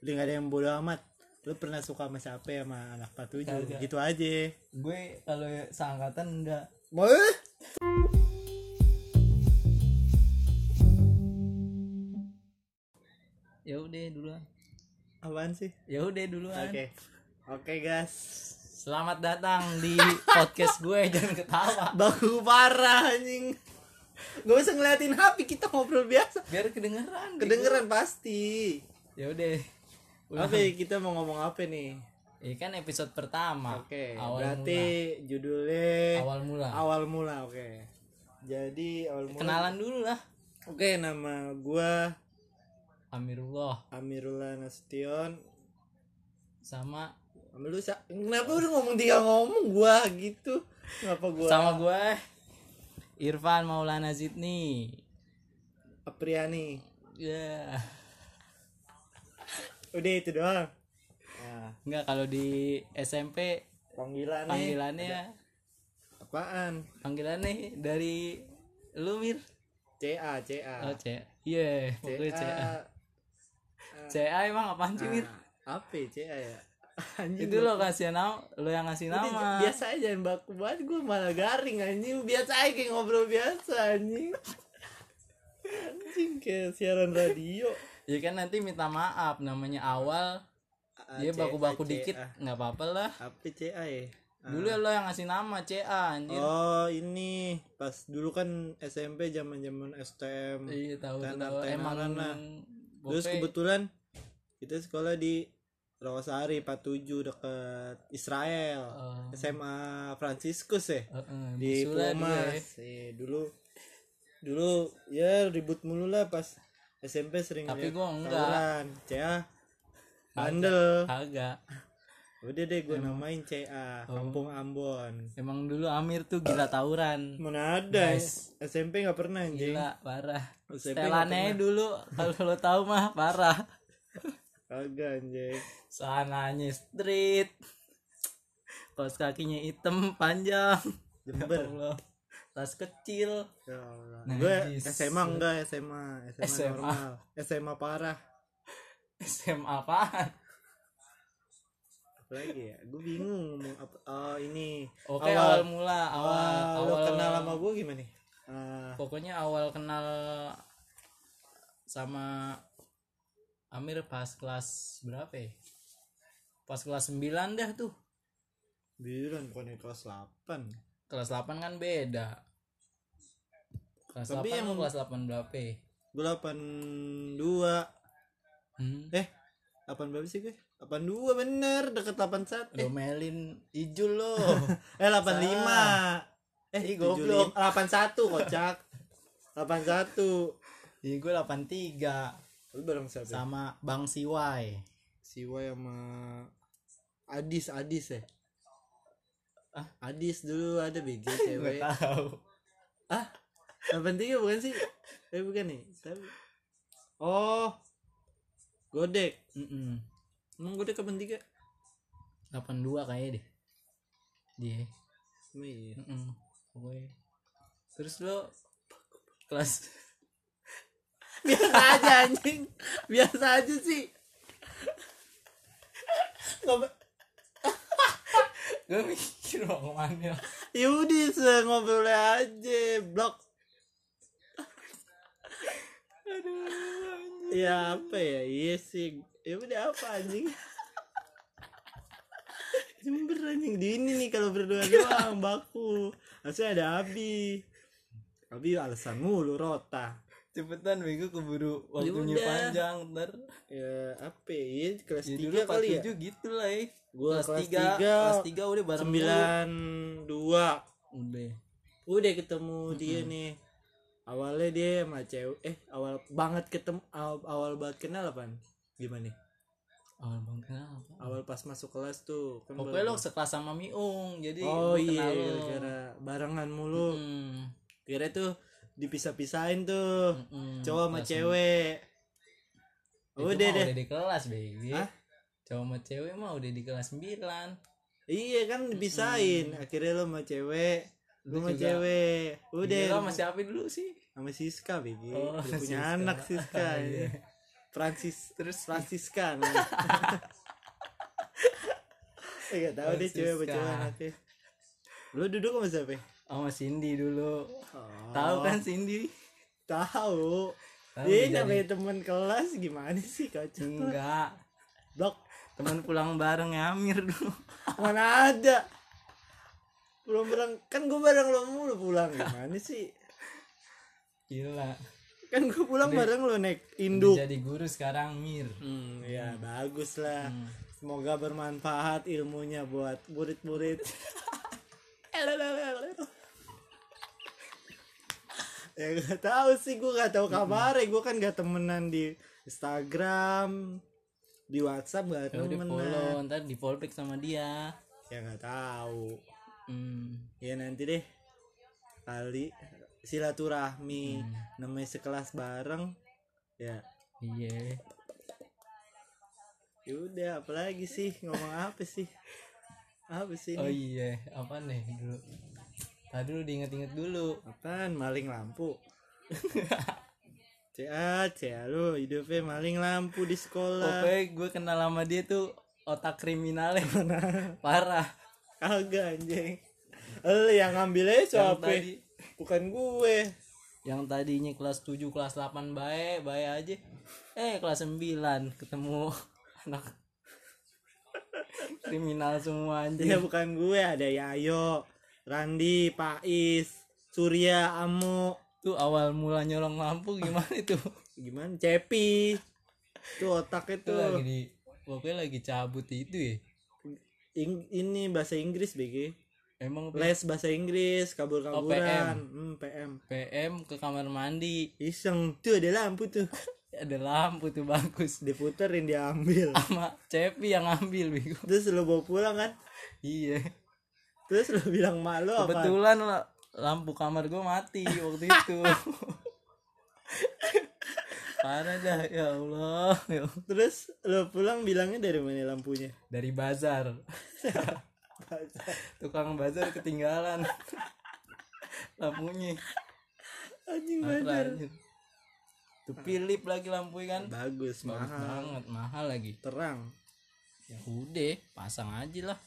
udah gak ada yang bodo amat. Lu pernah suka sama siapa ya? Sama anak 47 Kagak. gitu aja. Gue kalau seangkatan enggak. Mau ya udah duluan. Apaan sih? Ya udah duluan. Oke. Oke guys. Selamat datang di podcast gue jangan ketawa. Baku parah anjing. Gak usah ngeliatin HP kita ngobrol biasa. Biar kedengeran kedengeran pasti ya udah. Ya, kita mau ngomong apa nih? Ini kan episode pertama. Oke awal berarti mula. judulnya awal mula. Awal mula oke. Jadi awal mula. Kenalan dulu lah. Oke nama gua Amirullah. Amirullah Nasution sama. Lu sa- kenapa udah ngomong dia ngomong gua gitu? Kenapa gua? Sama gue Irfan Maulana Zidni. Apriani. Ya udah itu doang. Ya, enggak kalau di SMP panggilannya. panggilannya apaan? panggilannya dari lu Mir? CA CA oh C iya pokoknya CA CA emang apaan sih Mir? Ah, apa ya, CA ya? Anjing itu lo kasih nama lo yang ngasih Udah, nama. biasa aja baku banget gue malah garing anjing. Biasa aja kayak ngobrol biasa anjing. Anjing kayak siaran radio ya kan nanti minta maaf namanya awal Ah, dia baku-baku dikit nggak apa-apa lah apa CA ya dulu lo yang ngasih nama CA anjir Oh ini pas dulu kan SMP zaman zaman STM. iya tahu tahu emang lah. Terus kebetulan kita sekolah di Rawasari 47 dekat Israel. Oh. SMA Franciscus ya Eh, eh, di dulu ya. Pumas. Eh, dulu dulu ya ribut mulu lah pas SMP sering Tapi gua enggak. tawuran. CA bandel. kagak Udah deh gue namain CA Oh. Kampung Ambon. emang dulu Amir tuh gila tawuran Mana ada Guys. SMP nggak pernah anjing. gila parah SMP setelannya dulu kalau lo tahu mah parah Kagak anjing. sananya street kaos kakinya hitam panjang Ya Jember. Tas kecil Ya. Najis. Gue SMA enggak SMA, SMA, SMA. normal. SMA parah. SMA Apa lagi ya? Gue bingung ngomong apa. Oh, ini. oke awal, mula awal Ah, awal lo kenal sama gue gimana? Ah, pokoknya awal kenal sama Amir pas kelas berapa ya pas kelas 9 dah tuh bilang bukan kelas 8. Kelas 8 kan beda kelas Tapi 8 yang- kelas 8 berapa ya? Gue 82. Hmm? Eh, 8 berapa sih gue? 82 bener, deket 81. domelin ijul lo Eh 85. Eh Ih, 75. goblok. 81 kocak. 81. Iya gue 83 Lu bareng siapa? sama Bang Siwai Siwa sama Adis Adis ya Ah? Adis dulu ada BG cewek. Tahu. Ah delapan tiga bukan sih? Eh bukan nih Tapi- oh godek. Mm-mm. emang godek kapan tiga? 82 kayaknya deh. Dia. Iya? Mm-mm. Pokoknya. terus lo kelas biasa aja anjing. Biasa aja sih. Nggak gue mikir mau ke mana se- ngobrol aja blok. Ya apa ya? Iya sih. Ya udah apa anjing? Jember anjing. Di ini nih kalau berdua doang baku. Harusnya ada Abi. Abi alasan mulu rota. Cepetan bego keburu waktunya Yaudah. panjang ntar. Ya apa ya? Kelas ya kali ya? 47 gitu lah ya Gua kelas, kelas 3 tiga, kelas 3 udah bareng sembilan dua. Udah. Udah ketemu dia nih. Awalnya dia sama cewek eh awal banget ketemu awal, awal banget kenal apaan? Gimana nih? Awal banget kenapa awal pas masuk kelas tuh kan pokoknya lo sekelas sama Miung jadi oh iya kenal gara barengan mulu. Hmm, kira tuh dipisah-pisahin tuh hmm, cowok sama cewek. Udah deh. udah di kelas baby. Hah? Cowok sama cewek mah udah di kelas 9 iya kan dipisahin akhirnya lo sama cewek lu sama cewek udah lu sama siapa dulu sih sama Siska BG Oh, Udah punya Siska. anak Siska ya. Francis Terus Francisca nah. Enggak tahu deh cewek apa cowok anaknya. Lu duduk sama siapa? sama Cindy dulu Oh, tahu kan Cindy Tahu. Dia namanya temen kelas gimana sih kacau. enggak Blok. Teman pulang bareng ya Amir dulu Mana ada? Belum bareng kan gue bareng lo mulu pulang gimana sih? gila Kan gue pulang bareng lo naik Udah induk. jadi guru sekarang Mir Hmm, ya bagus lah. Hmm. Semoga bermanfaat ilmunya buat murid-murid. ya gak tahu sih gue gak tahu kabarnya gue kan gak temenan di Instagram di WhatsApp gak ya udah temenan follow ntar di follow back sama dia. Ya gak tahu. Hmm. ya nanti deh. Kali silaturahmi namanya sekelas bareng. Ya. Iya. Yaudah apalagi sih? Ngomong apa sih? Apa sih oh ini iya apa nih dulu? Tadi dulu diinget-inget dulu. Apaan? Maling lampu Cia, cia lu hidupnya maling lampu di sekolah. Pokoknya gue kenal sama dia tuh otak kriminalnya parah. Kagak anjing. Lu yang ngambilnya siapa? tadi. Bukan gue. Yang tadinya kelas 7 kelas 8 baik baik aja. Eh kelas 9 ketemu anak kriminal semua Ya anjing bukan gue. Ada Yayo Randi, Pais Surya, Amo tuh awal mula nyolong lampu gimana itu? Gimana? Cepi. Tuh otaknya tuh tuh lagi di pokoknya lagi cabut itu ya. Ing- Ini bahasa Inggris BG emang Les bahasa Inggris Kabur-kaburan. Oh, PM. hmm, PM PM ke kamar mandi. Iseng. Tuh ada lampu tuh. Ada lampu tuh bagus. Diputerin diambil. Sama Cepi yang ngambil bego Terus lu bawa pulang kan? Iya. Terus lu bilang mak lu apa? Lampu kamar gue mati waktu itu. Parah dah ya Allah. Ya. Terus lu pulang bilangnya dari mana lampunya? dari bazar. Tukang bazar ketinggalan. Lampunya. Anjing anjir. tuh Philip lagi lampunya kan? Bagus, bagus mahal, banget mahal lagi. Terang. ya udah pasang aja lah.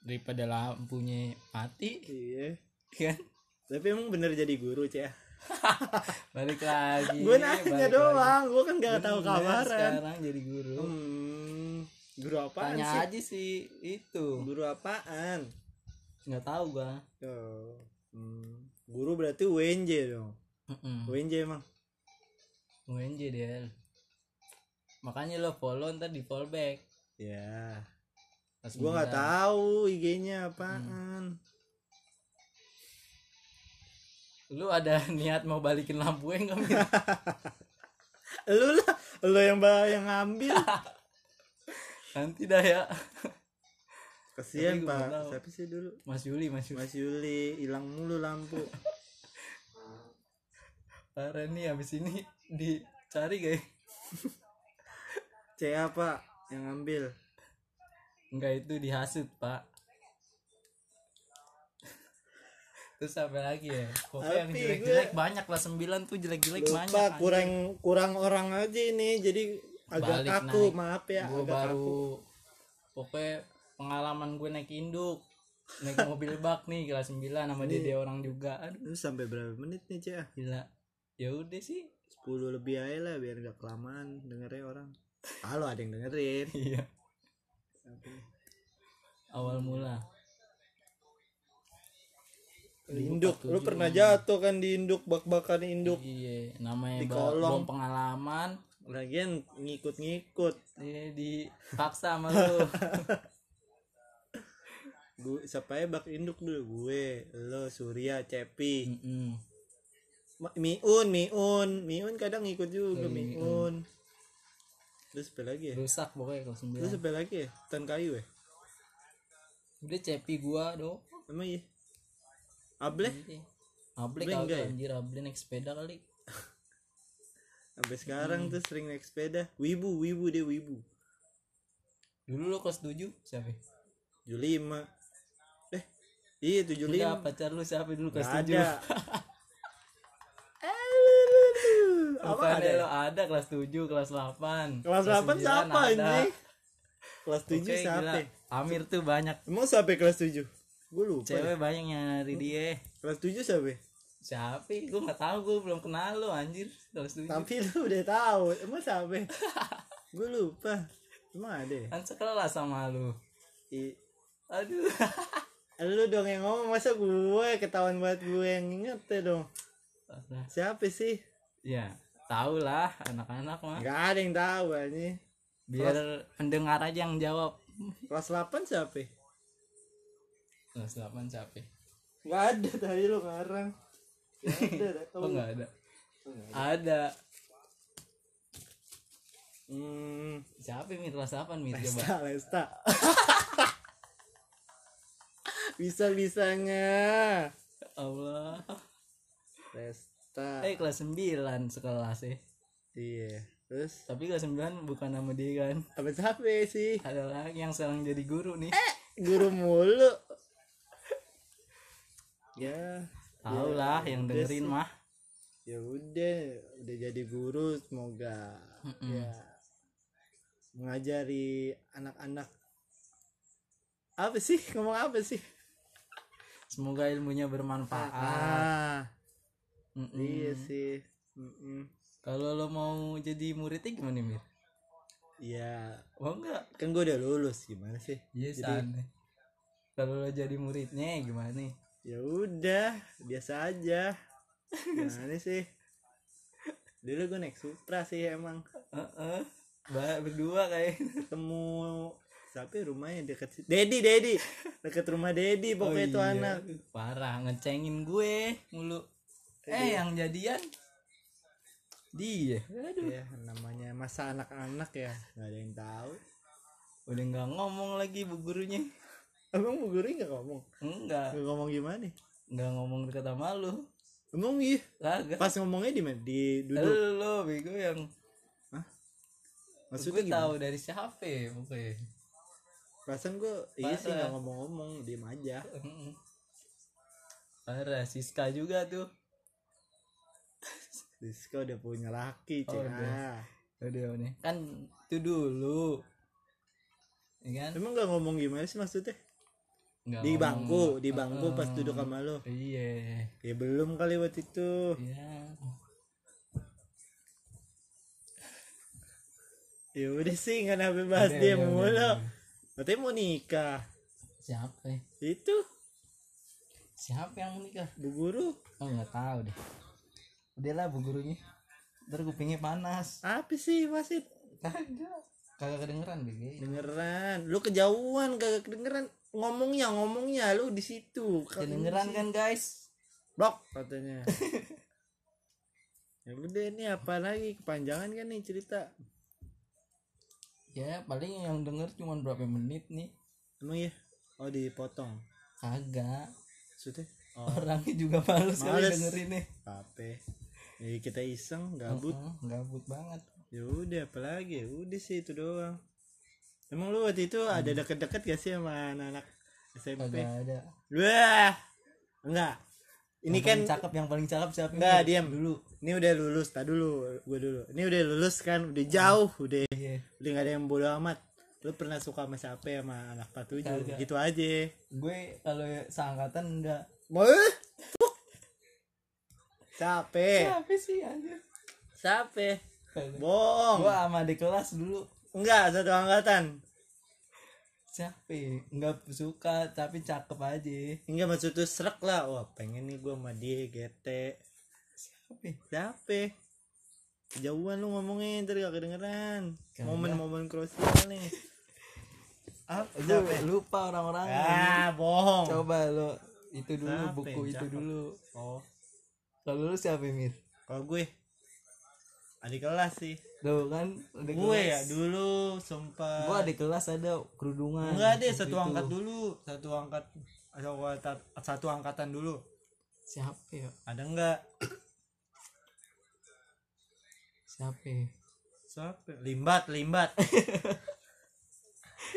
Daripada lampunya mati. Iya. Kan Tapi emang bener jadi guru, Cek. balik lagi Gue nanya doang, gue kan gak tahu Bener, kabaran. sekarang jadi guru Hmm, guru apaan tanya sih? aja sih itu Guru apaan? nggak tahu gua Oh, hmm. Guru berarti UNJ dong. Mm-mm. UNJ emang. UNJ dia makanya lo follow ntar di follow back Ya. Pas Gue nggak tahu IG-nya apaan. Lu ada niat mau balikin lampu enggak Mir? Lu lah, lu yang yang ngambil. nanti dah ya gua Pak. Siapa sih dulu? Mas Yuli Mas Yuli Mas Yuli hilang mulu lampu. parah nih habis ini dicari guys C apa yang ngambil? enggak itu dihasut pak terus apa lagi ya pokoknya yang jelek-jelek banyak lah sembilan tuh jelek-jelek banyak kurang kurang orang aja ini jadi agak Balik kaku naik. maaf ya gue agak baru pokoknya pengalaman gue naik induk naik mobil bak nih kelas 9 sama dia dia orang juga aduh kaku. Sampai berapa menit nih Cek? gila ya udah sih 10 lebih aja lah biar gak kelamaan dengernya orang. Halo ada yang dengerin. iya awal mula Di induk, lu pernah jatuh kan di induk bak-bakan induk. iya namanya Di kolong. belum pengalaman Lagian ngikut-ngikut. ini dipaksa sama lu Gue siapa ya bak induk dulu gue, lo Surya, Cepi, Mm-mm. Ma- Miun, Miun, Miun kadang ngikut juga Oh, Miun. Terus apa lagi ya? rusak pokoknya kelas 9 Terus apa lagi ya? Tan kayu ya? udah cepi gua do Emang iya? Able? Able kagak ya? anjir Able naik sepeda kali Sampai sekarang tuh sering naik sepeda. Wibu, wibu dia wibu. dulu lo kelas 7 siapa 75. Eh, iya 75. Enggak pacar lu siapa dulu kelas Gak 7 ada. Apa ada? lo ada kelas 7, kelas 8 Kelas 8 9 siapa anjing? Kelas 7 Oke, siapa? Amir tuh banyak Emang siapa kelas 7? Gue lupa. Cewek banyak yang nyari dia Kelas 7 siapa? Siapa? Gue gak tahu gue belum kenal lo anjir Kelas 7 Tapi lu udah tahu. Emang siapa? Gue lupa. Emang ada ya? Kan sekelas sama lu I- Aduh Lu dong yang ngomong masa gue ketahuan banget gue yang inget ya dong. Siapa sih? Ya tahu lah anak-anak mah Gak ada yang tahu anjing. Biar pendengar aja yang jawab Kelas 8 siapa? Kelas 8 siapa? Gak ada tadi lu ngarang. Gak ada. Oh nggak ada Oh, nggak Ada Hmm, Siapa Mir kelas 8 Mir coba Lesta, Lesta. Bisa-bisanya. Ya Allah Lesta. Eh kelas 9 sekelas ya Iya. Terus Tapi kelas 9 bukan nama dia kan apa siapa sih? Ada lagi yang sekarang jadi guru nih Guru mulu. Ya. Tahu lah yang udah dengerin sih. mah Ya udah, udah jadi guru semoga Mm-mm. ya mengajari anak-anak apa sih ngomong apa sih Semoga ilmunya bermanfaat ah Mm-mm. iya sih Mm-mm. Kalau lo mau jadi muridnya gimana Mir? ya Oh enggak kan gue udah lulus gimana sih Iya Jadi- Kalau lo jadi muridnya gimana nih? Ya udah biasa aja gimana sih dulu gue naik supra sih emang Heeh. Ba- berdua kayak ketemu siapa ya rumahnya deket Dedi Dedi deket rumah Dedi pokoknya Oh itu iya. anak Parah ngecengin gue mulu. Eh yang jadian dia. Aduh. ya namanya masa anak-anak ya nggak ada yang tahu Udah nggak ngomong lagi bu gurunya. Emang bu guru nggak ngomong Enggak. nggak ngomong gimana Nggak ngomong dekat sama lu. emang iya Kagak. pas ngomongnya di mana di duduk Lo bego yang maksudnya gue tahu dari siapa ya pokoknya. perasaan gue iya sih nggak ngomong-ngomong diem aja. Parah Siska juga tuh. Rizka udah punya laki Oh, cek udah. ah. Udah nih. Kan itu dulu. Ya kan? emang nggak ngomong gimana sih maksudnya Nggak di ngomong. bangku di bangku pas Heeh. duduk sama lo Iya. ya belum kali waktu itu Iya. ya udah sih nggak nabi bahas Udah, dia udah, mulu udah, udah. katanya mau nikah Siapa? ya? itu Siapa yang menikah? bu guru Oh nggak tahu deh. Udahlah bu gurunya. Ntar kupingnya panas. apa sih wasit Kagak. Kagak kedengeran deh. dengeran lu kejauhan kagak kedengeran ngomongnya ngomongnya lu di situ. Kedengeran kan guys? blok katanya. Ya udah ini apa lagi? Kepanjangan kan nih cerita? Ya paling yang denger cuma berapa menit nih. emang ya oh dipotong. Kagak. maksudnya? Oh. Orangnya juga males kali Males. dengerin nih. apa jadi kita iseng gabut. Heeh, gabut banget. ya udah apalagi? Ya udah sih itu doang emang lu waktu itu ada deket-deket gak sih sama anak-anak SMP Kagak ada. wah enggak ini Yang kan paling cakep yang paling cakep siapa? Nggak, Mir? diam. dulu. ini udah lulus tak dulu gue dulu ini udah lulus kan udah jauh udah Iya. udah gak ada yang bodo amat lu pernah suka sama siapa ya sama anak 47 Kagak. gitu aja Gue kalau seangkatan enggak. mau siapa Siapa sih anjir? siapa bohong Gua sama di kelas dulu. Enggak satu angkatan Siapa? ya? Enggak suka tapi cakep aja. enggak maksud tuh serak lah wah pengen nih gue sama dia GT Siapa? ya? siapa jauhan lu ngomongin ntar gak kedengeran momen-momen krusial nih apa Gue lupa orang-orang. ah bohong Coba lo itu dulu Siapa buku yang itu cakep? dulu. oh Kalau lu siapa Mir? kalau gue adik kelas sih Tuh kan adik gue kelas. ya dulu sumpah Gua adik kelas ada kerudungan. enggak deh satu itu. angkat dulu satu angkat satu angkatan satu angkatan dulu Siapa ya? ada enggak Siapa? ya? siapa limbat limbat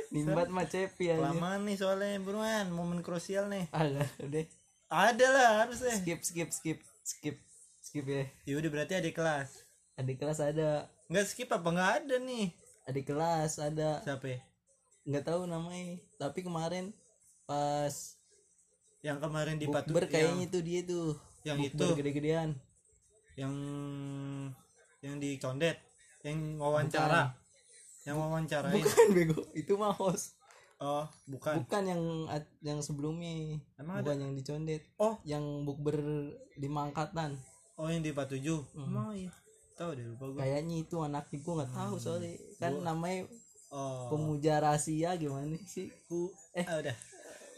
Nimbat mah cepi aja. kelamaan nih soalnya buruan momen krusial nih Ada, udah. ada lah harusnya Skip, skip, skip, skip, skip ya. ya udah berarti adik kelas adik kelas ada. Nggak skip apa nggak ada nih? Adik kelas ada. Siapa ya? nggak tahu namanya. Tapi kemarin pas yang kemarin di bukber kayaknya itu dia tuh. Yang itu? gede-gedean. Yang yang di condet. Yang wawancara. Yang wawancarain bukan bego. Itu mah host. Oh bukan. Bukan yang yang sebelumnya. Emang bukan yang dicondet oh. Yang bukber di Mangkatan. Oh yang di patujuh emang iya tahu deh lupa gue kayaknya itu anaknya gue nggak tahu soalnya kan namanya oh. pemuja rahasia gimana sih? Ku eh. Ah, udah.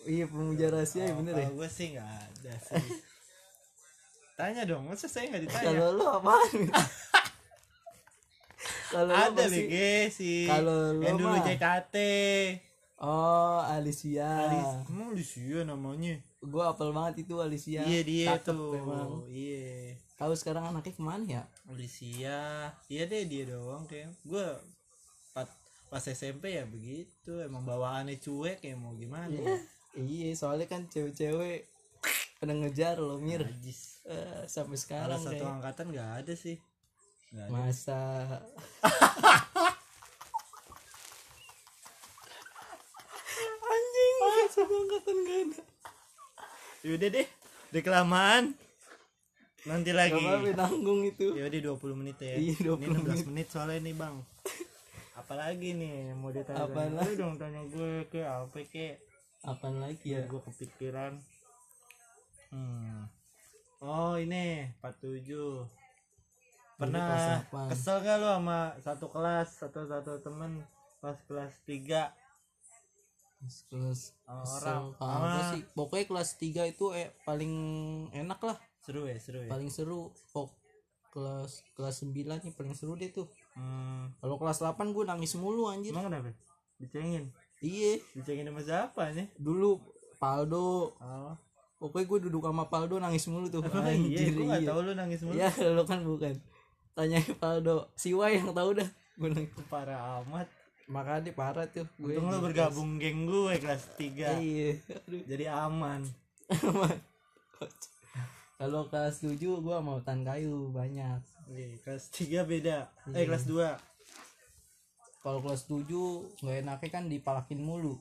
Iya pemuja rahasia ya bener ya? gue sih nggak ada sih. Tanya dong masa saya nggak ditanya? Kalau lu apaan? Kalau ada BG sih. Kalau lo yang dulu JKT oh Alicia. Alis emang Lucia namanya? Gue apel banget itu Alicia. Iya dia Cakep tuh. memang iya tahu sekarang anaknya ke mana ya? Alicia. Iya deh dia doang kayak gue pas pas SMP ya begitu. Emang bawaannya cuek ya mau gimana? Ya iya soalnya kan cewek-cewek pada ngejar lo mir. Najis. Eh, sampai kalau sekarang satu kayak angkatan nggak ada sih. Nggak ada. Masa? Anjing satu angkatan gak ada. Yaudah deh udah kelamaan nanti lagi. Gak apa-apa nanggung itu. Ya udah 20 menit ya. Iya, 20 ini 16 menit. soalnya nih bang. Apalagi nih yang mau ditanya? Apaan lu dong tanya gue ke apa ke? Apa lagi ya? Gue kepikiran. Hmm. oh ini 47 pernah delapan. kesel gak lo sama satu kelas atau satu temen pas kelas 3 kelas orang. apa sih pokoknya kelas 3 itu eh, paling enak lah seru ya seru ya. Paling seru pok kelas kelas 9 nih paling seru deh tuh. Hmm. kalau kelas 8 gue nangis mulu anjir. Emang kenapa? Dicengin? Iya. Dicengin sama siapa nih dulu Paldo. Oh. Pokoknya gue duduk sama Paldo nangis mulu tuh. Emang iya, gue gak iya. tau lu nangis mulu. Ya lo kan bukan. Tanya Paldo si Wai yang tahu dah. Gue nangis. Parah amat. Makanya parah tuh. Gue Untung lu di bergabung geng gue kelas kelas- 3 iya. Aduh Jadi aman kalau kelas 7 gue mau tan kayu banyak. Iya, Kelas 3 beda. Eh Iya. kelas 2 kalau kelas 7 nggak enaknya kan dipalakin mulu.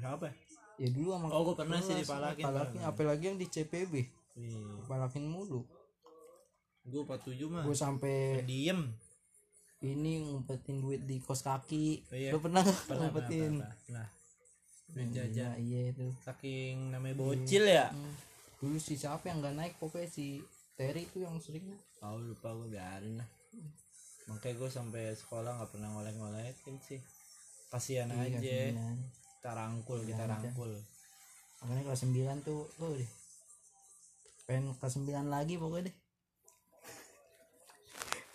Apa? ya dulu sama Oh, gua pernah sih dipalakin, dipalakin pernah. apalagi yang di CPB Iya. Dipalakin mulu. Gue 47 mah gue sampai Diem. ini ngumpetin duit di kos kaki. Oh, iya. lo pernah nggak Pernah, ngumpetin? pernah, pernah. Duit Iya, jajan. Iya itu. Saking namanya bocil ya. Hmm. Dulu si siapa yang nggak naik pokoknya si Terry itu yang sering Oh lupa gue biarin lah. Makanya gue sampai sekolah gak pernah ngolek-ngolekin sih. Kasian Iya, aja. Kita rangkul, kita rangkul. Makanya kelas 9 tuh oh deh. Pengen kelas 9 lagi pokoknya deh.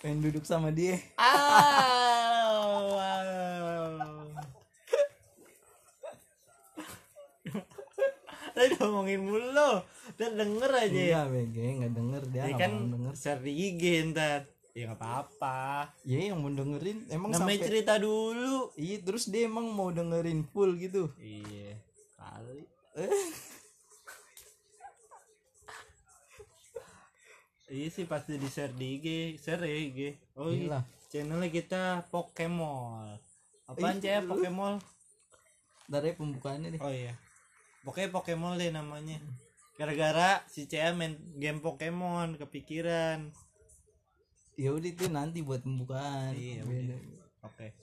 Pengen duduk sama dia. Ah, wow. Tadi ngomongin mulu Dan denger aja ya. Enggak, BG nggak denger dia Ya kan mau denger. share di IG ntar. Ya nggak apa-apa. Ya yang mau dengerin emang Namanya sampai cerita dulu. Iya terus dia emang mau dengerin full gitu. Iya. Kali. Iya sih pasti di share di IG. Share ya IG. Oh iya. Channelnya kita Pokemon. Apaan cah Pokemon? Dari pembukaannya deh. Oh iya. Pokoknya Pokemon deh namanya. Gara-gara si Cia main game Pokemon kepikiran. Ya udah itu nanti buat pembukaan. Iya, Beda. Oke.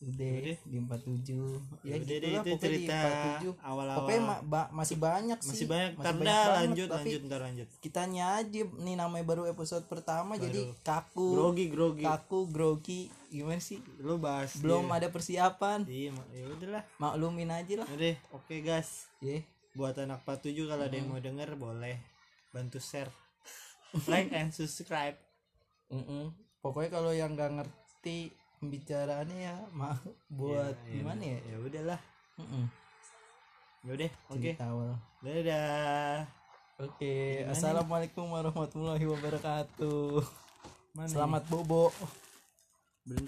Udah Udah. di 47. Ya, Udah deh gitulah itu cerita 47. awal-awal. Pokoknya ma- ba- masih banyak sih. masih banyak. Ntar banyak dah banget, lanjut tapi lanjut ntar lanjut. Kitanya aja nih namanya baru episode pertama jadi kaku. Grogi grogi. Kaku, grogi. Gimana sih? Lu bahas Belum dia. ada persiapan. Iya, ya udahlah. Maklumin aja lah. Udah, oke guys. Ya. Buat anak 47 kalau ada yang mau denger boleh bantu share. like and subscribe. Mm-mm. Pokoknya kalau yang nggak ngerti pembicaraannya ya mah buat Iya, gimana ya? Ya udahlah. Mm-mm. Ya udah, oke. Cerita awal. Dadah. Oke, assalamualaikum warahmatullahi wabarakatuh. Mana Selamat bobo.